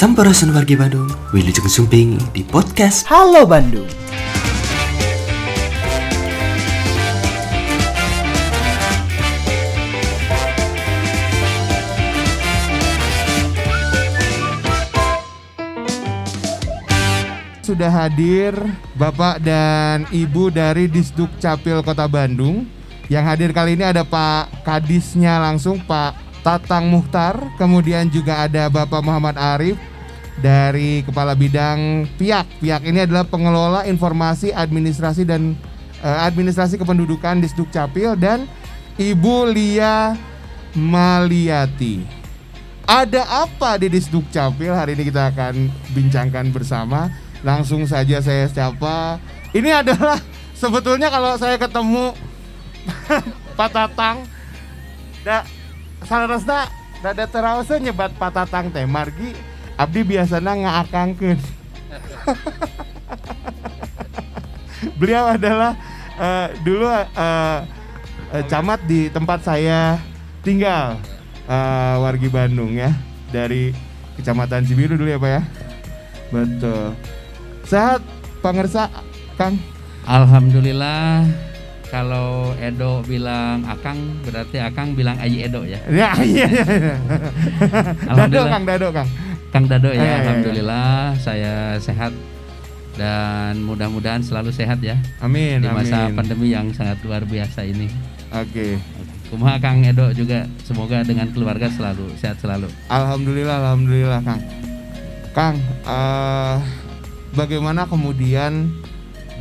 Sampurasun wargi Bandung, Wilujeng Sumping di podcast Halo Bandung. Sudah hadir Bapak dan Ibu dari Disduk Capil Kota Bandung. Yang hadir kali ini ada Pak Kadisnya langsung Pak Tatang Muhtar, kemudian juga ada Bapak Muhammad Arif dari Kepala Bidang PIAK. PIAK ini adalah pengelola informasi administrasi dan eh, administrasi kependudukan Disduk Capil dan Ibu Lia Maliati. Ada apa di Disduk Capil? Hari ini kita akan bincangkan bersama. Langsung saja saya siapa? Ini adalah sebetulnya kalau saya ketemu Pak Tatang, da, salah rasa dada terasa nyebat Pak Tatang teh margi abdi biasanya ngaakangkeun. Beliau adalah eh, dulu eh, camat di tempat saya tinggal eh, wargi Bandung ya dari Kecamatan Cibiru dulu ya Pak ya. Betul. Sehat Pak Ngersa, Kang. Alhamdulillah kalau Edo bilang Akang berarti Akang bilang Ayi Edo ya. Ya iya iya. iya. Dado Alhamdulillah. Kang, Dado Kang. Kang Dado ya, iya. alhamdulillah saya sehat dan mudah-mudahan selalu sehat ya Amin, di masa amin. pandemi yang sangat luar biasa ini. Oke. Kumaha Kang Edo juga semoga dengan keluarga selalu sehat selalu. Alhamdulillah, alhamdulillah Kang. Kang, eh, bagaimana kemudian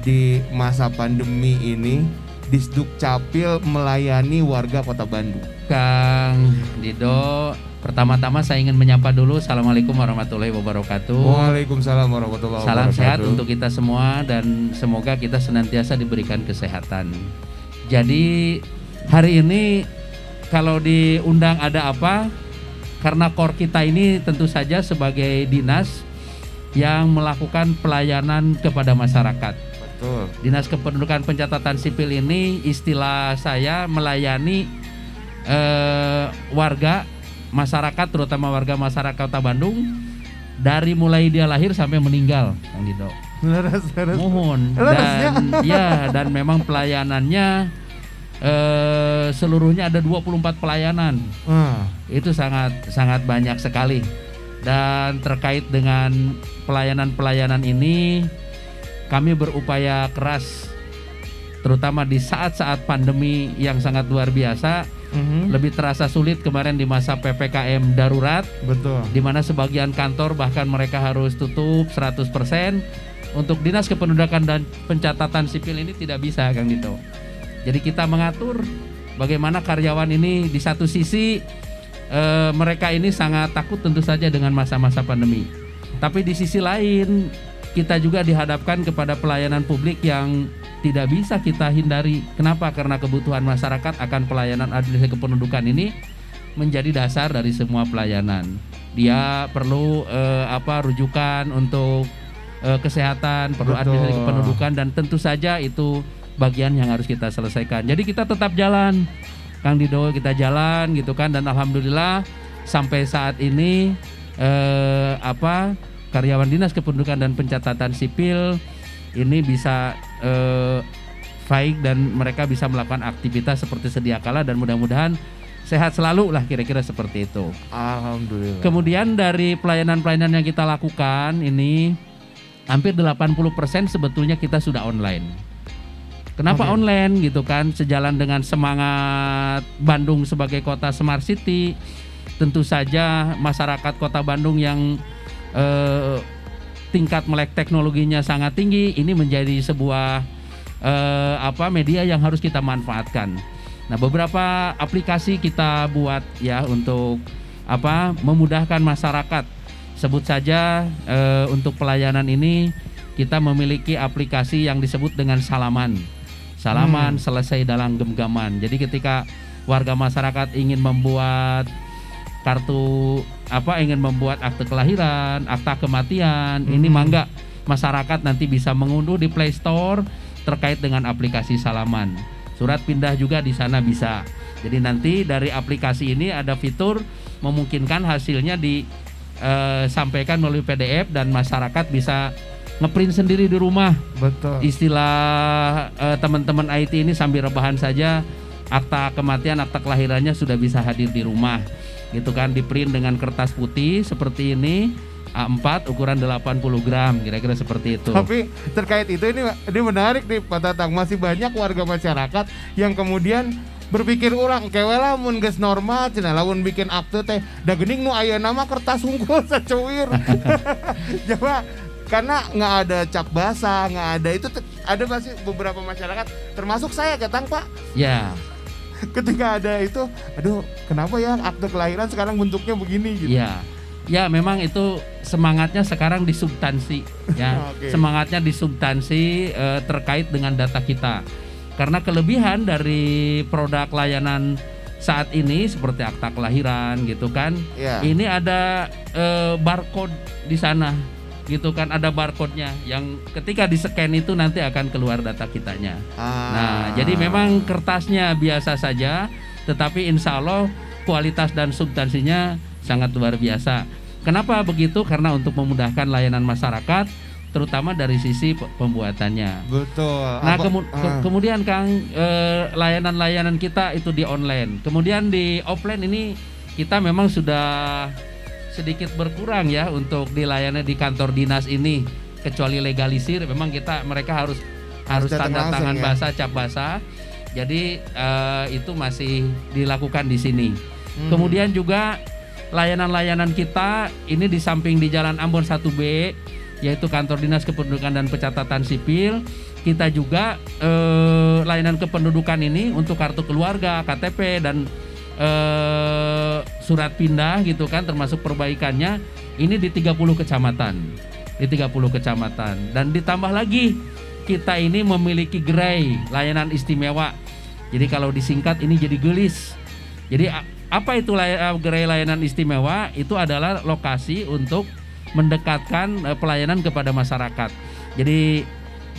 di masa pandemi ini Disduk Capil melayani warga Kota Bandung? Kang Dido, pertama-tama saya ingin menyapa dulu. Assalamualaikum warahmatullahi wabarakatuh. Waalaikumsalam warahmatullahi Salam wabarakatuh. sehat untuk kita semua dan semoga kita senantiasa diberikan kesehatan. Jadi hari ini kalau diundang ada apa? Karena core kita ini tentu saja sebagai dinas yang melakukan pelayanan kepada masyarakat. Betul. Dinas Kependudukan Pencatatan Sipil ini istilah saya melayani eh, warga masyarakat terutama warga masyarakat Kota Bandung dari mulai dia lahir sampai meninggal, Kang Dido. Leres, leres. Mohon dan ya dan memang pelayanannya eh, seluruhnya ada 24 pelayanan. Ah, Itu sangat sangat banyak sekali. Dan terkait dengan pelayanan-pelayanan ini kami berupaya keras terutama di saat-saat pandemi yang sangat luar biasa mhm. lebih terasa sulit kemarin di masa PPKM darurat Betul. di mana sebagian kantor bahkan mereka harus tutup 100% untuk Dinas Kependudukan dan Pencatatan Sipil ini tidak bisa Kang Dito. Jadi kita mengatur bagaimana karyawan ini di satu sisi eh, mereka ini sangat takut tentu saja dengan masa-masa pandemi. Tapi di sisi lain kita juga dihadapkan kepada pelayanan publik yang tidak bisa kita hindari. Kenapa? Karena kebutuhan masyarakat akan pelayanan administrasi kependudukan ini menjadi dasar dari semua pelayanan. Dia perlu eh, apa rujukan untuk eh, kesehatan, perlu Betul. administrasi kependudukan dan tentu saja itu bagian yang harus kita selesaikan. Jadi kita tetap jalan, Kang Dido kita jalan gitu kan dan alhamdulillah sampai saat ini eh, apa karyawan dinas kependudukan dan pencatatan sipil ini bisa eh, baik dan mereka bisa melakukan aktivitas seperti sedia kala dan mudah-mudahan sehat selalu lah kira-kira seperti itu. Alhamdulillah. Kemudian dari pelayanan-pelayanan yang kita lakukan ini hampir 80% sebetulnya kita sudah online. Kenapa Oke. online gitu kan? Sejalan dengan semangat Bandung sebagai kota smart city, tentu saja masyarakat kota Bandung yang eh, tingkat melek teknologinya sangat tinggi, ini menjadi sebuah eh, apa media yang harus kita manfaatkan. Nah, beberapa aplikasi kita buat ya untuk apa memudahkan masyarakat. Sebut saja eh, untuk pelayanan ini kita memiliki aplikasi yang disebut dengan salaman. Salaman selesai dalam genggaman. Jadi ketika warga masyarakat ingin membuat kartu apa ingin membuat akte kelahiran, akta kematian, ini Hmm. mangga masyarakat nanti bisa mengunduh di Play Store terkait dengan aplikasi salaman. Surat pindah juga di sana bisa. Jadi nanti dari aplikasi ini ada fitur memungkinkan hasilnya di eh, sampaikan melalui PDF dan masyarakat bisa ngeprint sendiri di rumah. Betul. Istilah eh, teman-teman IT ini sambil rebahan saja akta kematian, akta kelahirannya sudah bisa hadir di rumah. Gitu kan di print dengan kertas putih seperti ini A4 ukuran 80 gram kira-kira seperti itu. Tapi terkait itu ini ini menarik nih Pak Tatang masih banyak warga masyarakat yang kemudian berpikir ulang kewe lamun geus normal cenah lamun bikin akte teh da geuning nu aya nama kertas unggul sacuwir. Coba karena nggak ada cap basah, nggak ada itu ada masih beberapa masyarakat termasuk saya ketang Pak Ya, ketika ada itu aduh kenapa ya akte kelahiran sekarang bentuknya begini gitu. ya. Ya, memang itu semangatnya sekarang di substansi ya. Oke. Semangatnya di substansi eh, terkait dengan data kita. Karena kelebihan dari produk layanan saat ini seperti akta kelahiran gitu kan. Ya. Ini ada eh, barcode di sana gitu kan ada barcode-nya yang ketika di scan itu nanti akan keluar data kitanya. Ah. Nah, jadi memang kertasnya biasa saja, tetapi insya Allah kualitas dan substansinya sangat luar biasa. Kenapa begitu? Karena untuk memudahkan layanan masyarakat, terutama dari sisi pe- pembuatannya. betul. Nah, kemu- ke- ah. kemudian Kang eh, layanan-layanan kita itu di online. Kemudian di offline ini kita memang sudah sedikit berkurang ya untuk dilayani di kantor dinas ini kecuali legalisir memang kita mereka harus harus tanda tangan ya. basah cap basah. Jadi eh, itu masih dilakukan di sini. Hmm. Kemudian juga layanan-layanan kita ini di samping di Jalan Ambon 1B yaitu kantor dinas kependudukan dan pencatatan sipil kita juga eh, layanan kependudukan ini untuk kartu keluarga KTP dan eh, surat pindah gitu kan termasuk perbaikannya ini di 30 kecamatan di 30 kecamatan dan ditambah lagi kita ini memiliki gerai layanan istimewa jadi kalau disingkat ini jadi gelis jadi apa itu lay- eh, gerai layanan istimewa? Itu adalah lokasi untuk mendekatkan eh, pelayanan kepada masyarakat. Jadi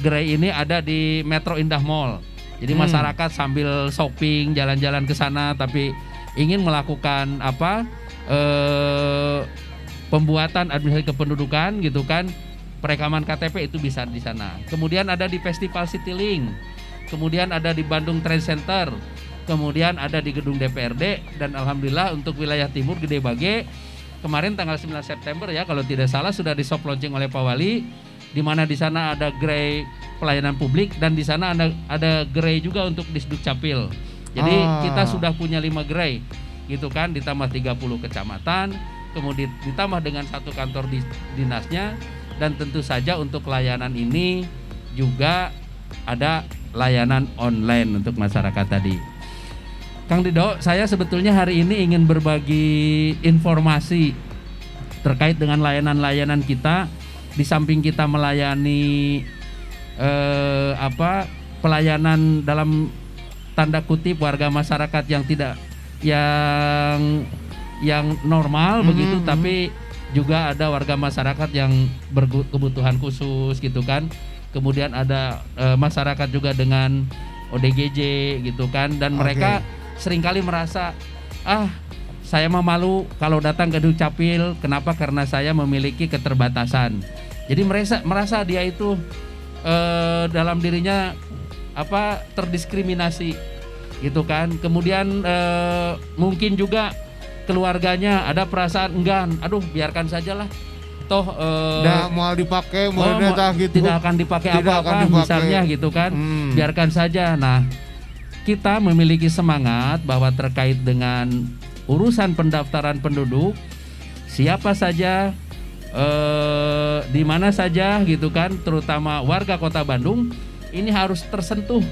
gerai ini ada di Metro Indah Mall. Jadi Hmm. masyarakat sambil shopping, jalan-jalan ke sana tapi ingin melakukan apa? eh pembuatan administrasi kependudukan gitu kan. Perekaman KTP itu bisa di sana. Kemudian ada di Festival Citylink. Kemudian ada di Bandung Trade Center kemudian ada di gedung DPRD dan alhamdulillah untuk wilayah timur Gede Bage kemarin tanggal 9 September ya kalau tidak salah sudah di soft launching oleh Pak Wali di mana di sana ada gerai pelayanan publik dan di sana ada ada gerai juga untuk Disduk Capil. Jadi Ah. kita sudah punya lima gerai gitu kan ditambah 30 kecamatan kemudian ditambah dengan satu kantor di, dinasnya dan tentu saja untuk layanan ini juga ada layanan online untuk masyarakat tadi. Kang Dido, saya sebetulnya hari ini ingin berbagi informasi terkait dengan layanan-layanan kita. Di samping kita melayani eh, apa pelayanan dalam tanda kutip warga masyarakat yang tidak yang yang normal Mhm, begitu, mhm. tapi juga ada warga masyarakat yang berkebutuhan khusus gitu kan. Kemudian ada eh, masyarakat juga dengan ODGJ gitu kan dan Oke. mereka sering kali merasa ah saya mah malu kalau datang ke Dukcapil kenapa karena saya memiliki keterbatasan jadi merasa merasa dia itu eh, dalam dirinya apa terdiskriminasi gitu kan kemudian eh, mungkin juga keluarganya ada perasaan enggan aduh biarkan sajalah toh eh, Dah mau dipakai oh, mau dah gitu. tidak akan dipakai Tidak apa-apa misalnya gitu kan Hmm. biarkan saja. Nah, kita memiliki semangat bahwa terkait dengan urusan pendaftaran penduduk, siapa saja, eh, di mana saja gitu kan, terutama warga Kota Bandung, ini harus tersentuh,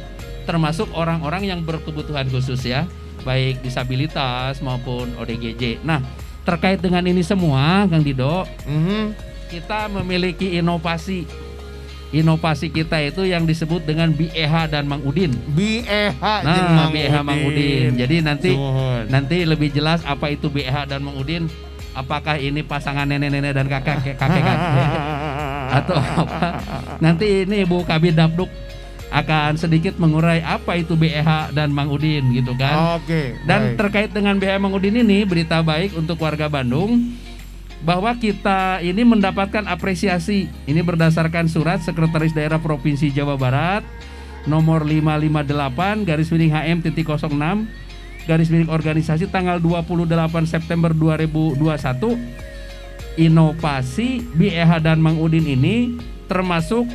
termasuk orang-orang yang berkebutuhan khusus ya, baik disabilitas maupun ODGJ. Nah, terkait dengan ini semua, Kang Dido, Mhm. kita memiliki inovasi. Inovasi kita itu yang disebut dengan BEH dan Mang Udin. BEH Nah, Mang BEH Mang Udin. Jadi nanti Suhun. nanti lebih jelas apa itu BEH dan Mang Udin. Apakah ini pasangan nenek-nenek dan kakek kakek kakek atau apa? Nanti ini Ibu Kabid Dabduk akan sedikit mengurai apa itu BEH dan Mang Udin gitu kan. Oke. Dan baik. terkait dengan BH Mang Udin ini berita baik untuk warga Bandung. bahwa kita ini mendapatkan apresiasi. Ini berdasarkan surat Sekretaris Daerah Provinsi Jawa Barat nomor 558 garis miring HM titik 06 garis miring organisasi tanggal 28 September 2021 inovasi BEH dan Mang Udin ini termasuk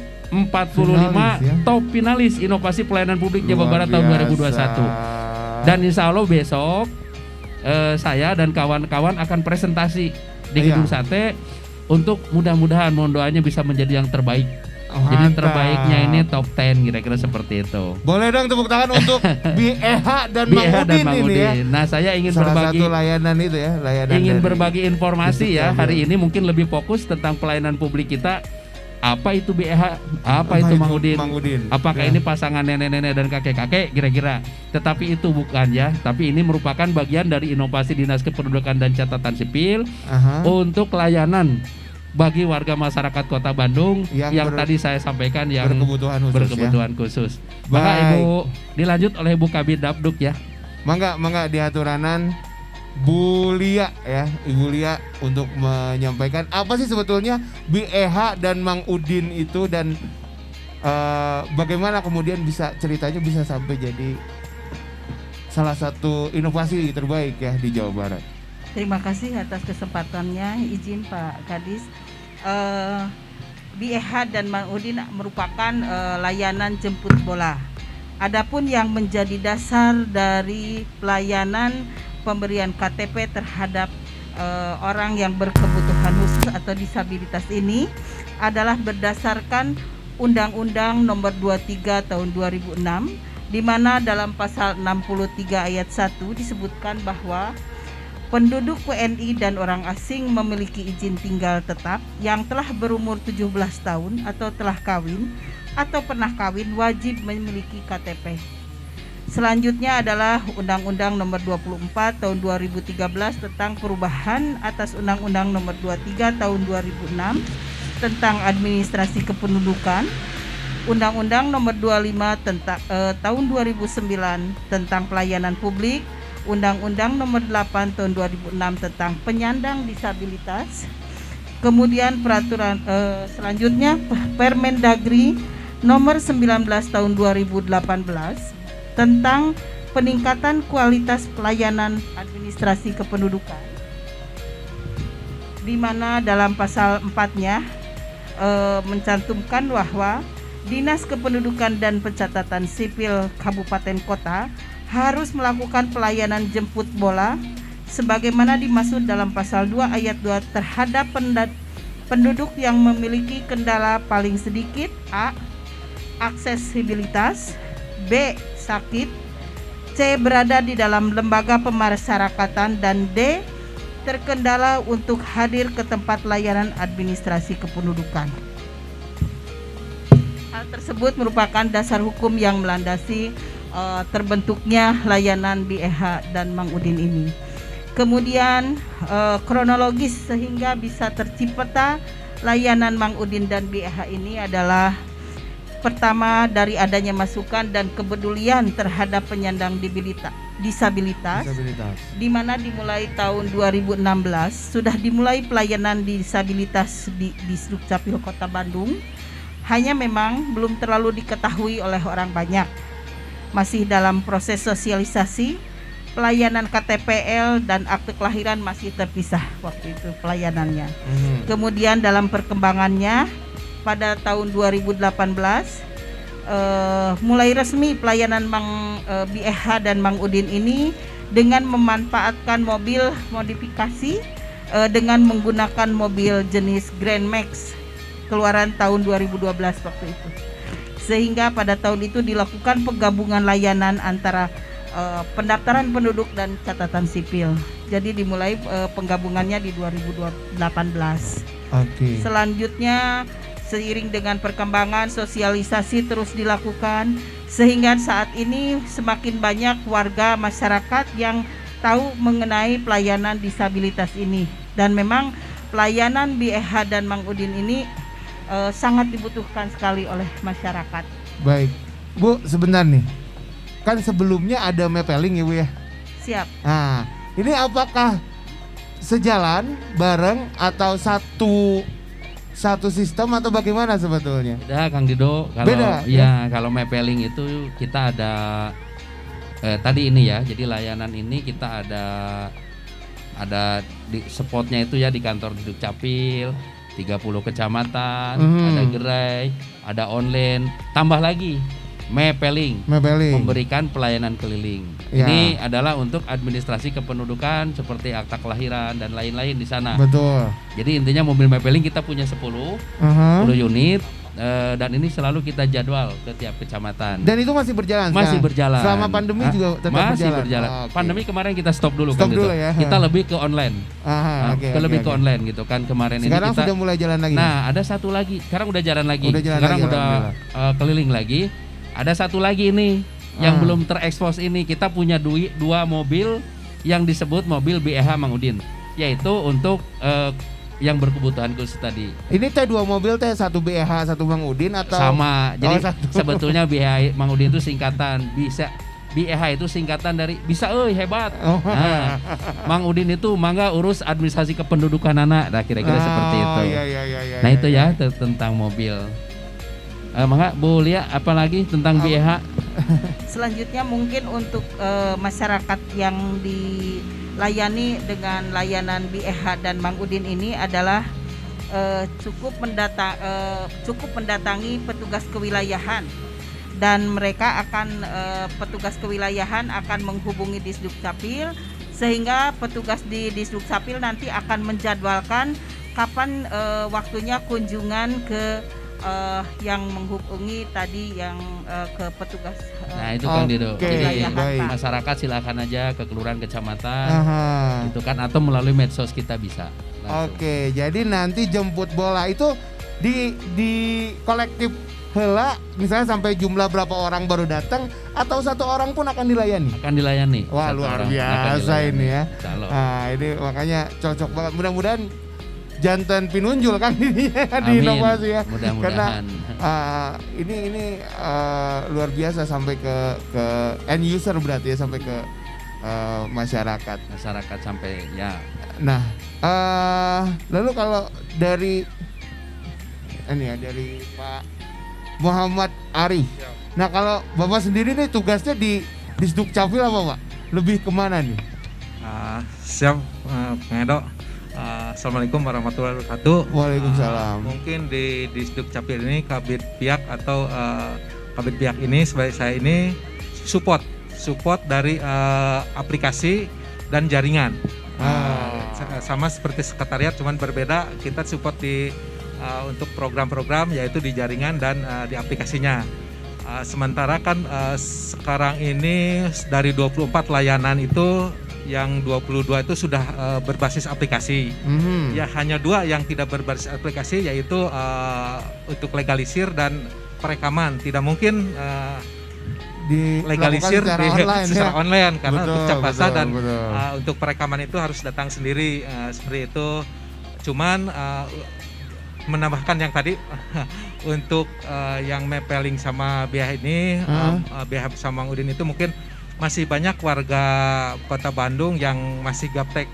45 Finalis, ya? top finalis inovasi pelayanan publik Jawa Barat tahun biasa. 2021 dan insya Allah besok eh, saya dan kawan-kawan akan presentasi di Iya. Gedung Sate untuk mudah-mudahan mohon doanya bisa menjadi yang terbaik. Jadi Mantap. terbaiknya ini top 10 kira-kira seperti itu. Boleh dong tepuk tangan untuk BEH dan Mang BH dan Udin Mang ini ya. Nah, saya ingin Salah berbagi satu layanan itu ya, layanan ingin dari- berbagi informasi ya. Hari ini mungkin lebih fokus tentang pelayanan publik kita. Apa itu BEH? Apa, itu Mang Udin? Mang Udin. Apakah Ya. ini pasangan nenek-nenek dan kakek-kakek kira-kira? Tetapi itu bukan ya, tapi ini merupakan bagian dari inovasi Dinas Kependudukan dan Catatan Sipil Aha. untuk layanan bagi warga masyarakat Kota Bandung Yang yang, ber- tadi saya sampaikan yang berkebutuhan khusus ya. berkebutuhan khusus. Maka Baik. Ibu dilanjut oleh Bu Kabid Dabduk ya. Mangga, mangga diaturanan Bu Lia ya, Ibu Lia untuk menyampaikan apa sih sebetulnya BEH dan Mang Udin itu dan eh, bagaimana kemudian bisa ceritanya bisa sampai jadi salah satu inovasi terbaik ya di Jawa Barat. Terima kasih atas kesempatannya. Izin Pak Kadis. Eh, BEH dan Mang Udin merupakan eh, layanan jemput bola. Adapun yang menjadi dasar dari pelayanan pemberian KTP terhadap eh, orang yang berkebutuhan khusus atau disabilitas ini adalah berdasarkan Undang-Undang Nomor 23 Tahun 2006 di mana dalam pasal 63 ayat 1 disebutkan bahwa penduduk WNI dan orang asing memiliki izin tinggal tetap yang telah berumur 17 tahun atau telah kawin atau pernah kawin wajib memiliki KTP. Selanjutnya adalah Undang-Undang Nomor 24 Tahun 2013 tentang perubahan atas Undang-Undang Nomor 23 Tahun 2006 tentang administrasi kependudukan, Undang-Undang Nomor 25 tentang eh, Tahun 2009 tentang pelayanan publik, Undang-Undang Nomor 8 Tahun 2006 tentang penyandang disabilitas. Kemudian peraturan eh, selanjutnya Permendagri Nomor 19 Tahun 2018 tentang peningkatan kualitas pelayanan administrasi kependudukan. Di mana dalam pasal 4-nya eh, mencantumkan bahwa Dinas Kependudukan dan Pencatatan Sipil Kabupaten Kota harus melakukan pelayanan jemput bola sebagaimana dimaksud dalam pasal 2 ayat 2 terhadap penduduk yang memiliki kendala paling sedikit A. aksesibilitas B. sakit C. berada di dalam lembaga pemasyarakatan dan D. terkendala untuk hadir ke tempat layanan administrasi kependudukan. Hal tersebut merupakan dasar hukum yang melandasi eh, terbentuknya layanan BEH dan Mang Udin ini. Kemudian eh, kronologis sehingga bisa tercipta layanan Mang Udin dan BEH ini adalah pertama dari adanya masukan dan kepedulian terhadap penyandang disabilitas Disabilitas. di mana dimulai tahun 2016 sudah dimulai pelayanan disabilitas di di Dukcapil Kota Bandung. Hanya memang belum terlalu diketahui oleh orang banyak. Masih dalam proses sosialisasi, pelayanan KTPL dan akte kelahiran masih terpisah waktu itu pelayanannya. Mhm. Kemudian dalam perkembangannya pada tahun 2018 eh, mulai resmi pelayanan Mang eh, BEH dan Mang Udin ini dengan memanfaatkan mobil modifikasi eh, dengan menggunakan mobil jenis Grand Max keluaran tahun 2012 waktu itu. Sehingga pada tahun itu dilakukan penggabungan layanan antara eh, pendaftaran penduduk dan catatan sipil. Jadi dimulai eh, penggabungannya di 2018. Oke. Selanjutnya seiring dengan perkembangan sosialisasi terus dilakukan sehingga saat ini semakin banyak warga masyarakat yang tahu mengenai pelayanan disabilitas ini dan memang pelayanan BEH dan Mang Udin ini eh, sangat dibutuhkan sekali oleh masyarakat. Baik. Bu, sebentar nih. Kan sebelumnya ada mapping ya, Bu ya? Siap. Nah, ini apakah sejalan bareng atau satu satu sistem atau bagaimana sebetulnya? Beda Kang Dido kalau Beda, ya kalau mapping itu kita ada eh, tadi ini ya. Jadi layanan ini kita ada ada di spotnya itu ya di kantor di Dukcapil 30 kecamatan, Mhm. ada gerai, ada online, tambah lagi mapping Mapeling. memberikan pelayanan keliling. Ya. Ini adalah untuk administrasi kependudukan seperti akta kelahiran dan lain-lain di sana. Betul. Jadi intinya mobil mapping kita punya 10 Aha. 10 unit eh, dan ini selalu kita jadwal ke tiap kecamatan. Dan itu masih berjalan masih sekarang? berjalan. Selama pandemi Ah, juga tetap masih berjalan? berjalan. Oh, oke. Pandemi kemarin kita stop dulu Stop kan dulu gitu. ya. Kita lebih ke online. Aha, Nah, oke, ke oke, lebih ke oke. online gitu kan kemarin Sekarang ini kita sudah mulai jalan lagi. Nah, ada satu lagi. Sekarang udah jalan lagi. Udah jalan Sekarang lagi, udah eh, keliling lagi. Ada satu lagi ini yang Ah. belum terekspos ini. Kita punya dui- dua mobil yang disebut mobil BEH Mang Udin, yaitu untuk eh, yang berkebutuhan khusus tadi. Ini teh dua mobil teh satu BH satu Bang Udin atau Sama. Jadi Oh, satu. sebetulnya BEH Mang Udin itu singkatan bisa BEH itu singkatan dari bisa euy hebat. Oh. Nah, Mang Udin itu mangga urus administrasi kependudukan anak. Nah, kira-kira seperti itu. Oh, iya, iya, iya, iya, Nah iya, itu iya. ya te- tentang mobil. Eh, mangga Bu Lia apalagi tentang? BH? Selanjutnya mungkin untuk eh, masyarakat yang dilayani dengan layanan BEH dan Mang Udin ini adalah eh, cukup mendata eh, cukup mendatangi petugas kewilayahan dan mereka akan eh, petugas kewilayahan akan menghubungi Disduk Capil sehingga petugas di Disduk Capil nanti akan menjadwalkan kapan eh, waktunya kunjungan ke eh, yang menghubungi tadi yang eh, ke petugas eh, Nah itu Dido. Oke, Jadi baik. masyarakat silakan aja ke kelurahan kecamatan Aha. itu kan atau melalui medsos kita bisa. Oke, jadi nanti jemput bola itu di di kolektif hela misalnya sampai jumlah berapa orang baru datang atau satu orang pun akan dilayani. Akan dilayani. Wah, Satu luar biasa ini ya. Nah, ini makanya cocok banget. Mudah-mudahan jantan pinunjul kan ini ya, di Amin. inovasi ya. Karena ah, ini ini ah, luar biasa sampai ke ke end user berarti ya sampai ke ah, masyarakat. masyarakat sampai ya Nah, eh lalu kalau dari ini ya dari Pak Muhammad Arif. Nah, kalau Bapak sendiri nih tugasnya di Disduk Capil apa, Pak? Lebih ke mana nih? Ah, siap, uh, Kang Ah, Assalamualaikum warahmatullahi wabarakatuh. Waalaikumsalam. Ah, mungkin di Disduk Capil ini kabit pihak atau ah, kabit pihak ini sebagai saya ini support, support dari ah, aplikasi dan jaringan. Ah, sa- sama seperti sekretariat, cuman berbeda. Kita support di ah, untuk program-program yaitu di jaringan dan ah, di aplikasinya. Ah, sementara kan ah, sekarang ini dari 24 layanan itu yang 22 itu sudah eh, berbasis aplikasi. Mhm. Ya hanya dua yang tidak berbasis aplikasi yaitu eh, untuk legalisir dan perekaman. Tidak mungkin eh, legalisir Dilakukan secara di- online secara ya. online karena Betul, untuk cap basah betul, dan betul. eh, untuk perekaman itu harus datang sendiri eh, seperti itu. Cuman eh, menambahkan yang tadi untuk eh, yang mapping sama BH ini Heeh. eh, BH sama Udin itu mungkin masih banyak warga Kota Bandung yang masih gaptek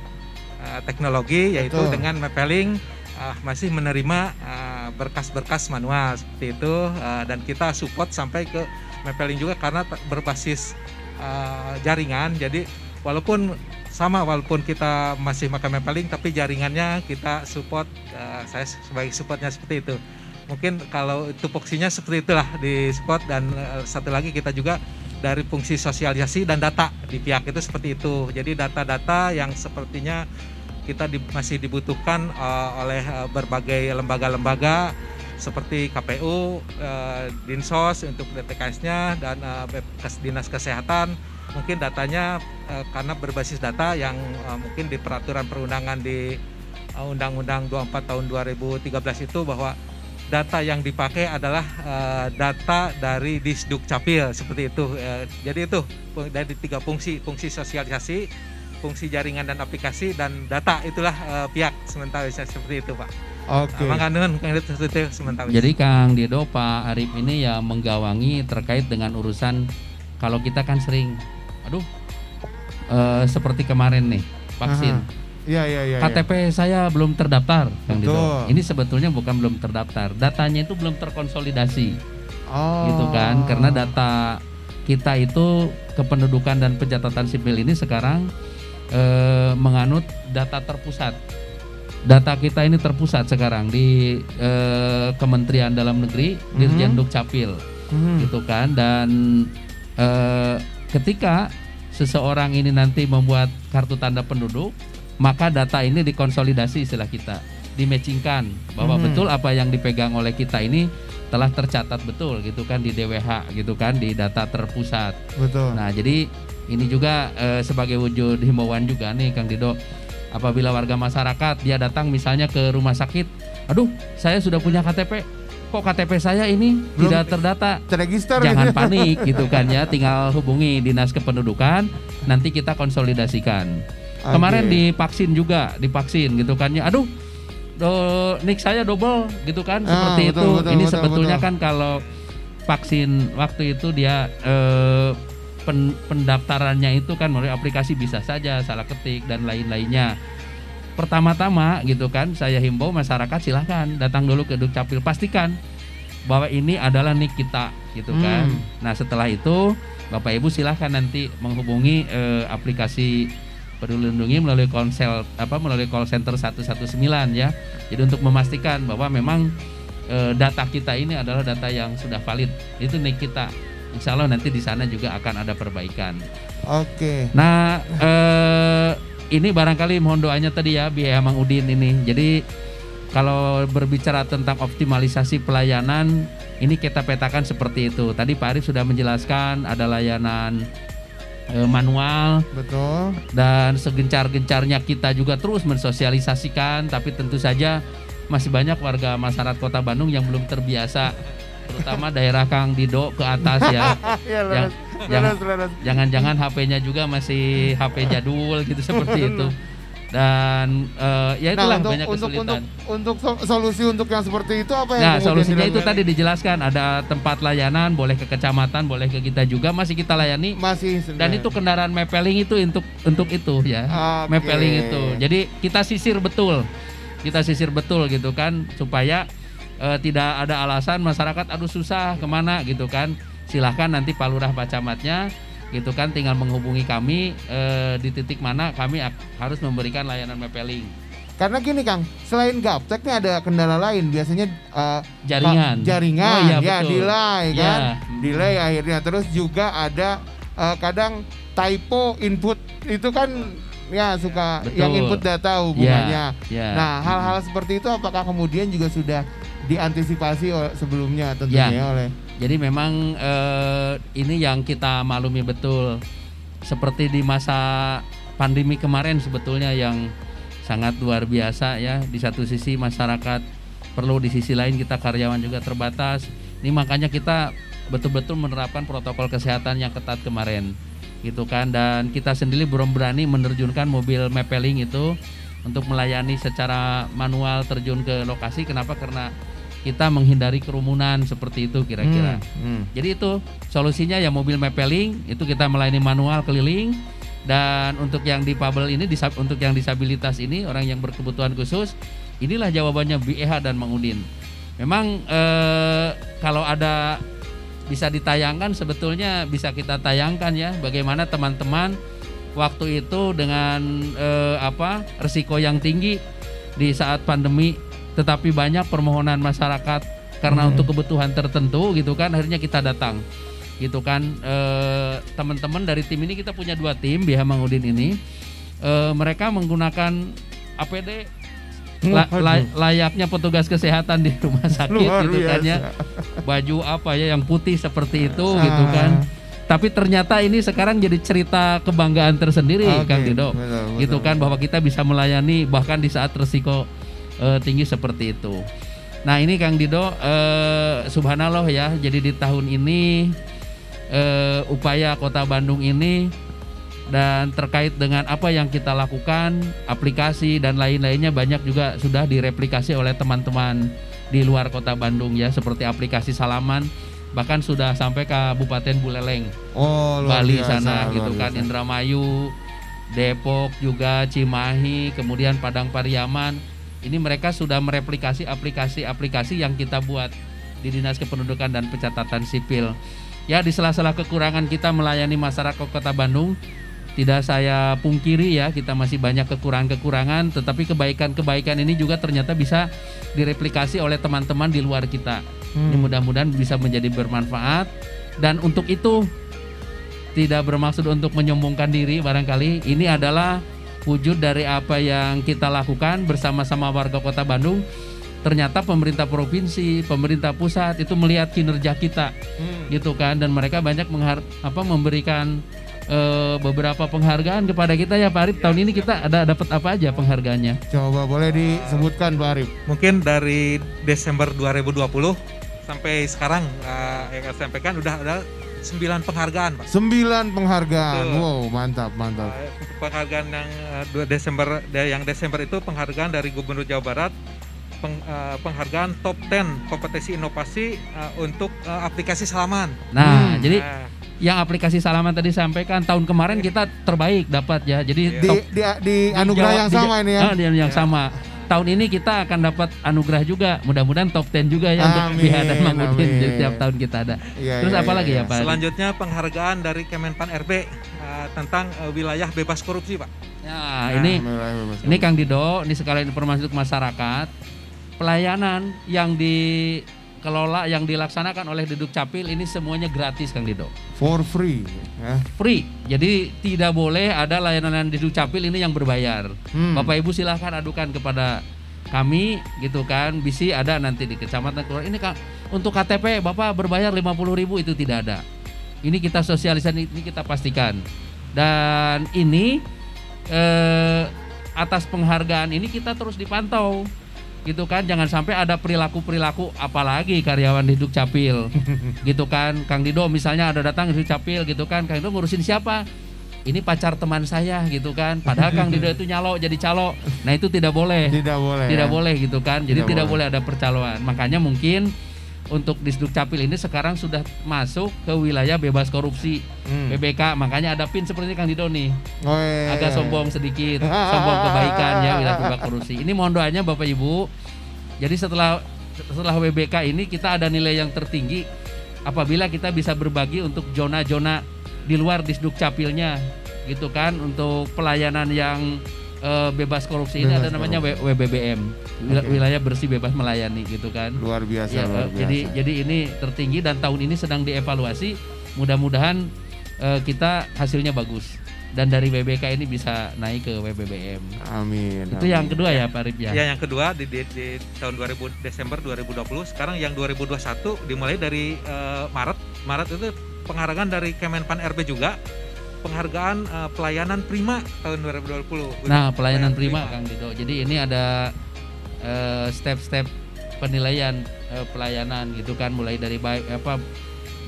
eh, teknologi yaitu Betul. dengan mapping eh, masih menerima eh, berkas-berkas manual seperti itu eh, dan kita support sampai ke mapping juga karena berbasis eh, jaringan jadi walaupun sama walaupun kita masih makan mapping tapi jaringannya kita support eh, saya sebagai supportnya seperti itu mungkin kalau tupoksinya seperti itulah di support dan eh, satu lagi kita juga dari fungsi sosialisasi dan data di pihak itu seperti itu. Jadi data-data yang sepertinya kita di- masih dibutuhkan eh, oleh eh, berbagai lembaga-lembaga seperti KPU, eh, Dinsos untuk DTKS-nya dan Bepkes Dinas Kesehatan. Mungkin datanya eh, karena berbasis data yang eh, mungkin di peraturan perundangan di Undang-Undang 24 tahun 2013 itu bahwa data yang dipakai adalah eh, data dari Disduk Capil seperti itu. Eh, jadi itu dari tiga fungsi, fungsi sosialisasi, fungsi jaringan dan aplikasi dan data itulah eh, pihak sementara bisa seperti itu, Pak. Oke. Seperti itu sementara. Jadi Kang Dido Pak Arif ini ya menggawangi terkait dengan urusan kalau kita kan sering aduh eh, seperti kemarin nih vaksin. Aha. Iya iya iya. KTP saya belum terdaftar. Betul. Ini sebetulnya bukan belum terdaftar, datanya itu belum terkonsolidasi, Oh. gitu kan? Karena data kita itu kependudukan dan pencatatan sipil ini sekarang eh, menganut data terpusat. Data kita ini terpusat sekarang di eh, Kementerian Dalam Negeri, Dirjen Dukcapil, Hmm. gitu kan? Dan eh, ketika seseorang ini nanti membuat kartu tanda penduduk, maka data ini dikonsolidasi istilah kita, dimatchingkan bahwa Mhm. betul apa yang dipegang oleh kita ini telah tercatat betul gitu kan di DWH gitu kan di data terpusat. Betul. Nah, jadi ini juga eh, sebagai wujud himbauan juga nih Kang Dido. Apabila warga masyarakat dia datang misalnya ke rumah sakit, aduh, saya sudah punya KTP. Kok KTP saya ini Belum tidak terdata? Terregister Jangan gitu. panik gitu kan ya, tinggal hubungi Dinas Kependudukan, nanti kita konsolidasikan. Kemarin divaksin juga, divaksin gitu kan ya. Aduh, do, nik saya double gitu kan Ah, seperti betul, itu. betul, Ini betul, sebetulnya betul. kan kalau vaksin waktu itu dia eh, pen- pendaftarannya itu kan melalui aplikasi bisa saja salah ketik dan lain-lainnya. Pertama-tama gitu kan saya himbau masyarakat silahkan datang dulu ke Dukcapil pastikan bahwa ini adalah nik kita gitu kan. Hmm. Nah setelah itu Bapak Ibu silahkan nanti menghubungi eh, aplikasi Peduli Lindungi melalui konsel apa melalui call center 119 ya. Jadi untuk memastikan bahwa memang eh, data kita ini adalah data yang sudah valid. Itu nik kita. Insya Allah nanti di sana juga akan ada perbaikan. Oke. Nah, eh, ini barangkali mohon doanya tadi ya biaya Mang Udin ini. Jadi kalau berbicara tentang optimalisasi pelayanan, ini kita petakan seperti itu. Tadi Pak Arif sudah menjelaskan ada layanan eh, manual Betul. dan segencar-gencarnya kita juga terus mensosialisasikan, tapi tentu saja masih banyak warga masyarakat Kota Bandung yang belum terbiasa, terutama daerah Kang Dido ke atas ya. ya, Yang- leres. Jangan-jangan HP-nya juga masih HP jadul gitu seperti itu. Dan eh, ya itulah Nah, untuk, banyak untuk, untuk, kesulitan. untuk so- solusi untuk yang seperti itu apa yang Nah, solusinya itu tadi dijelaskan ada tempat layanan, boleh ke kecamatan, boleh ke kita juga masih kita layani. masih Dan itu kendaraan mepeling itu untuk untuk itu ya. Oke. Mepeling itu. Jadi kita sisir betul. Kita sisir betul gitu kan supaya eh, tidak ada alasan masyarakat aduh susah ke mana gitu kan. Silahkan nanti Pak Lurah Pak Camatnya gitu kan tinggal menghubungi kami eh, di titik mana kami harus memberikan layanan mepeling Karena gini Kang, selain gaptek nih ada kendala lain. Biasanya eh, jaringan. jaringan Oh, iya, ya betul. delay Iya. kan. Delay akhirnya terus juga ada eh, kadang typo input itu kan ya suka Betul. yang input data hubungannya. Ya. Nah, hal-hal seperti itu apakah kemudian juga sudah diantisipasi sebelumnya tentunya Ya. oleh Jadi memang eh, ini yang kita maklumi betul. Seperti di masa pandemi kemarin sebetulnya yang sangat luar biasa ya. Di satu sisi masyarakat perlu di sisi lain kita karyawan juga terbatas. Ini makanya kita betul-betul menerapkan protokol kesehatan yang ketat kemarin. Gitu kan dan kita sendiri belum berani menerjunkan mobil mapeling itu untuk melayani secara manual terjun ke lokasi. Kenapa? Karena kita menghindari kerumunan seperti itu kira-kira. Hmm, hmm. Jadi itu solusinya ya mobil mapeling itu kita melayani manual keliling dan untuk yang difabel ini disab- untuk yang disabilitas ini orang yang berkebutuhan khusus inilah jawabannya BEH dan Mang Udin. Memang eh, kalau ada bisa ditayangkan sebetulnya bisa kita tayangkan ya bagaimana teman-teman waktu itu dengan eh, apa resiko yang tinggi di saat pandemi tetapi banyak permohonan masyarakat karena Hmm. untuk kebutuhan tertentu gitu kan akhirnya kita datang. Gitu kan Eh, teman-teman dari tim ini kita punya dua tim BH Mangudin ini. Eh, mereka menggunakan APD la- la- layaknya petugas kesehatan di rumah sakit Luar gitu kan ya. baju apa ya yang putih seperti itu gitu Ah. kan. Tapi ternyata ini sekarang jadi cerita kebanggaan tersendiri Oke, Kang Dido. betul, betul, gitu kan betul. bahwa kita bisa melayani bahkan di saat resiko eh, tinggi seperti itu. Nah ini Kang Dido, eh, subhanallah ya, jadi di tahun ini eh, upaya Kota Bandung ini dan terkait dengan apa yang kita lakukan, aplikasi dan lain-lainnya banyak juga sudah direplikasi oleh teman-teman di luar Kota Bandung ya, seperti aplikasi salaman, bahkan sudah sampai ke Kabupaten Buleleng. Oh, luar Bali biasa, sana luar gitu kan biasa. Indramayu Depok juga Cimahi, kemudian Padang Pariaman. Ini mereka sudah mereplikasi aplikasi-aplikasi yang kita buat di Dinas Kependudukan dan Pencatatan Sipil. Ya di sela-sela kekurangan kita melayani masyarakat Kota Bandung, tidak saya pungkiri ya kita masih banyak kekurangan-kekurangan, tetapi kebaikan-kebaikan ini juga ternyata bisa direplikasi oleh teman-teman di luar kita. Ini Hmm. mudah-mudahan bisa menjadi bermanfaat dan untuk itu tidak bermaksud untuk menyombongkan diri barangkali ini adalah wujud dari apa yang kita lakukan bersama-sama warga Kota Bandung. Ternyata pemerintah provinsi, pemerintah pusat itu melihat kinerja kita Hmm. gitu kan dan mereka banyak menghar apa memberikan eh, beberapa penghargaan kepada kita ya Pak Arif. Tahun ini kita ada dapat apa aja penghargaannya? Coba boleh disebutkan Pak Arif. Mungkin dari Desember 2020 sampai sekarang uh, yang saya sampaikan udah ada 9 penghargaan, Pak. Sembilan penghargaan. Betul. Wow, mantap, mantap. Uh, penghargaan yang uh, dua Desember yang Desember itu penghargaan dari Gubernur Jawa Barat peng- uh, penghargaan top 10 kompetisi inovasi uh, untuk uh, aplikasi salaman. Nah, Hmm. jadi Nah, yang aplikasi salaman tadi sampaikan tahun kemarin kita terbaik dapat ya. Jadi Iya. Di, top di, di anugerah Jawa- yang di- sama ini ya. Ah, di yang Ya. sama. Tahun ini kita akan dapat anugerah juga. Mudah-mudahan top 10 juga ya untuk Amin, Biha dan Mang Udin. amin. Jadi tiap tahun kita ada. Iya, Terus iya, apa iya, lagi iya. ya Pak? Selanjutnya penghargaan dari Kemenpan RB uh, tentang uh, wilayah bebas korupsi, Pak. Nah, ini bebas. ini Kang Dido, ini sekalian informasi untuk masyarakat. Pelayanan yang dikelola yang dilaksanakan oleh Duduk Capil ini semuanya gratis Kang Dido. for free. Ya. Free. Jadi tidak boleh ada layanan di Duduk Capil ini yang berbayar. Hmm. Bapak Ibu silahkan adukan kepada kami gitu kan bisi ada nanti di kecamatan keluar ini kak untuk KTP Bapak berbayar 50.000 ribu itu tidak ada ini kita sosialisasi ini kita pastikan dan ini eh, atas penghargaan ini kita terus dipantau gitu kan jangan sampai ada perilaku-perilaku apalagi karyawan di Dukcapil gitu kan Kang Dido misalnya ada datang di Dukcapil gitu kan Kang Dido ngurusin siapa ini pacar teman saya gitu kan padahal Kang Dido itu nyalo jadi calo nah itu tidak boleh Tidak boleh. tidak ya. boleh gitu kan jadi Tidak tidak, boleh. boleh. ada percaloan makanya mungkin untuk Disduk Capil ini sekarang sudah masuk ke wilayah bebas korupsi Hmm. BBK makanya ada pin seperti ini Kang Dido nih. Oh, iya, agak iya. sombong sedikit sombong kebaikan ya wilayah bebas korupsi. Ini mohon doanya Bapak Ibu. Jadi setelah setelah WBK ini kita ada nilai yang tertinggi apabila kita bisa berbagi untuk zona-zona di luar Disduk Capilnya gitu kan? Untuk pelayanan yang eh, bebas korupsi ini Bebas ada namanya korupsi. WBBM Oke. wilayah bersih bebas melayani gitu kan Luar biasa, Ya, luar eh, biasa. jadi jadi ini tertinggi dan tahun ini sedang dievaluasi mudah-mudahan eh, kita hasilnya bagus dan dari WBK ini bisa naik ke WBBM Amin. itu amin. yang kedua ya Pak Rip ya Ya, yang kedua di, di, di tahun 2000 Desember 2020, sekarang yang 2021 dimulai dari eh, Maret. Maret itu penghargaan dari Kemenpan RB juga. Penghargaan eh, pelayanan prima tahun 2020. Nah, pelayanan prima Kang Dido. Jadi ini ada eh, step-step penilaian eh, pelayanan gitu kan mulai dari baik apa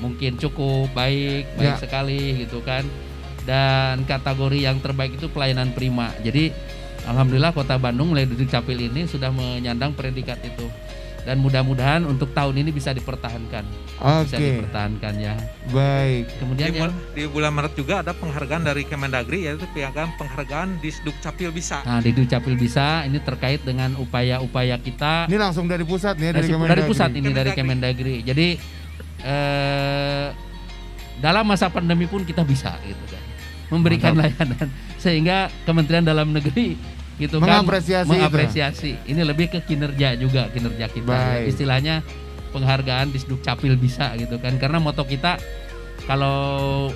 mungkin cukup, baik, baik Ya. sekali gitu kan. Dan kategori yang terbaik itu pelayanan prima. Jadi alhamdulillah Kota Bandung mulai duduk capil ini sudah menyandang predikat itu. Dan mudah-mudahan untuk tahun ini bisa dipertahankan. Bisa Oke, dipertahankan ya. baik. Kemudian Di, yang di bulan Maret juga ada penghargaan dari Kemendagri yaitu piagam penghargaan di Capil bisa. Nah, di Dukcapil bisa ini terkait dengan upaya-upaya kita Ini langsung dari pusat nih, dari, dari, dari Kemendagri. pusat ini dari Kemendagri. Kemendagri. Jadi eh, dalam masa pandemi pun kita bisa gitu kan memberikan layanan sehingga Kementerian Dalam Negeri gitu Mengapresiasi kan itu. mengapresiasi. Ini lebih ke kinerja juga kinerja kita. ya. Baik. Istilahnya penghargaan di Capil bisa gitu kan karena moto kita kalau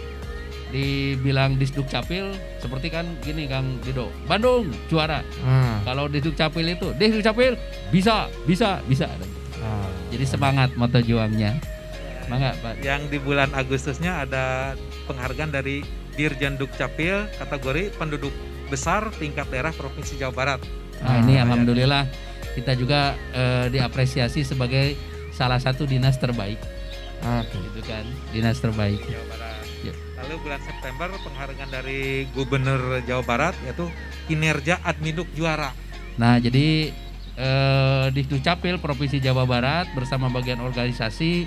dibilang di Capil seperti kan gini Kang Dido Bandung juara Nah, kalau di Capil itu di Capil bisa bisa bisa ah. jadi semangat moto juangnya. Mangga Pak. Yang di bulan Agustusnya ada penghargaan dari Dirjen Dukcapil kategori penduduk besar tingkat daerah Provinsi Jawa Barat. Nah, ini Ah, alhamdulillah kita juga eh, diapresiasi sebagai salah satu dinas terbaik, Oke. gitu kan? Dinas terbaik. Jawa Barat. Ya. Lalu bulan September penghargaan dari Gubernur Jawa Barat yaitu kinerja Adminuk juara. Nah, jadi eh, di Dukcapil Provinsi Jawa Barat bersama bagian organisasi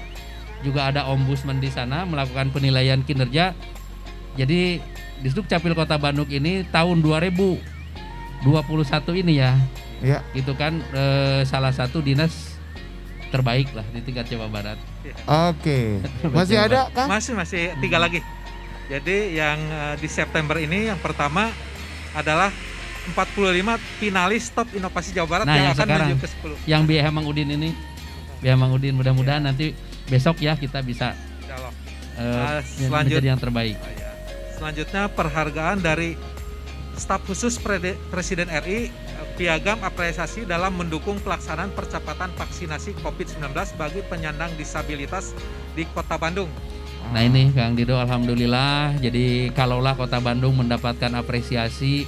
juga ada ombudsman di sana melakukan penilaian kinerja. Jadi Disduk Capil Kota Bandung ini tahun 2021 ini ya, Ya. gitu kan eh, salah satu dinas terbaik lah di tingkat Jawa Barat. Oke. Masih ada Kang? Masih masih tiga lagi. Jadi yang eh, di September ini yang pertama adalah 45 finalis top inovasi Jawa Barat Nah, yang yang akan sekarang. menuju ke 10. Yang BH Mang Udin ini, BH Mang Udin mudah-mudahan nanti besok ya kita bisa Insyaallah. eh, Ah, men- selanjut- menjadi yang terbaik. Selanjutnya perhargaan dari staf khusus Presiden RI eh, piagam apresiasi dalam mendukung pelaksanaan percepatan vaksinasi COVID-19 bagi penyandang disabilitas di Kota Bandung. Nah ini Kang Dido Alhamdulillah jadi kalaulah kota Bandung mendapatkan apresiasi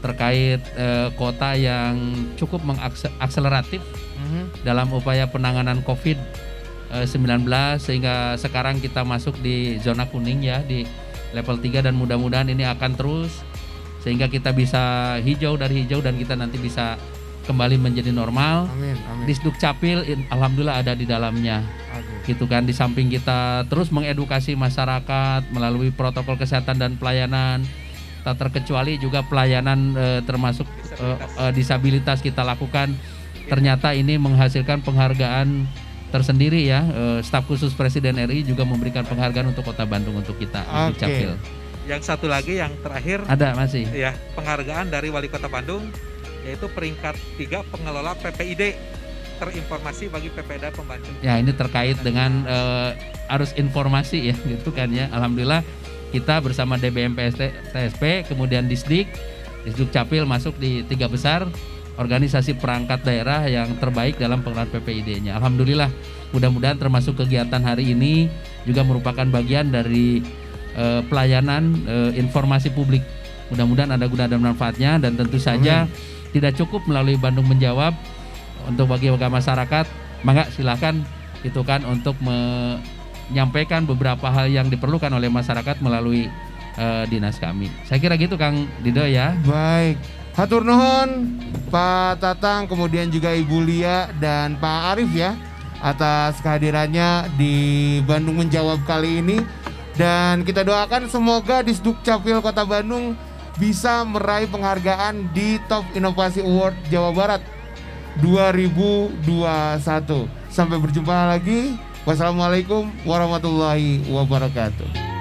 terkait eh, kota yang cukup mengakseleratif Mhm. dalam upaya penanganan COVID-19 sehingga sekarang kita masuk di zona kuning ya di level 3 dan mudah-mudahan ini akan terus sehingga kita bisa hijau dari hijau dan kita nanti bisa kembali menjadi normal. Amin, amin. Disduk Capil alhamdulillah ada di dalamnya Oke. gitu kan di samping kita terus mengedukasi masyarakat melalui protokol kesehatan dan pelayanan tak terkecuali juga pelayanan eh, termasuk eh, eh, disabilitas kita lakukan ternyata ini menghasilkan penghargaan tersendiri ya. Eh, staf khusus Presiden RI juga memberikan penghargaan untuk Kota Bandung untuk kita untuk Oke. Capil. Yang satu lagi yang terakhir ada masih? ya penghargaan dari Wali Kota Bandung yaitu peringkat 3 pengelola PPID terinformasi bagi PPD pembantu. ya ini terkait dengan eh, arus informasi ya gitu kan ya. Alhamdulillah kita bersama DBM PST, TSP kemudian Disdik Disduk Capil masuk di tiga besar organisasi perangkat daerah yang terbaik dalam pengelolaan PPID-nya alhamdulillah mudah-mudahan termasuk kegiatan hari ini juga merupakan bagian dari eh, pelayanan eh, informasi publik mudah-mudahan ada guna dan manfaatnya dan tentu saja tidak cukup melalui Bandung menjawab untuk bagi warga masyarakat mangga silakan itu kan untuk menyampaikan beberapa hal yang diperlukan oleh masyarakat melalui eh, dinas kami. Saya kira gitu Kang Dido ya. Baik. Hatur nuhun Pak Tatang kemudian juga Ibu Lia dan Pak Arif ya atas kehadirannya di Bandung menjawab kali ini dan kita doakan semoga Disduk Capil Kota Bandung bisa meraih penghargaan di Top Inovasi Award Jawa Barat 2021. Sampai berjumpa lagi. Wassalamualaikum warahmatullahi wabarakatuh.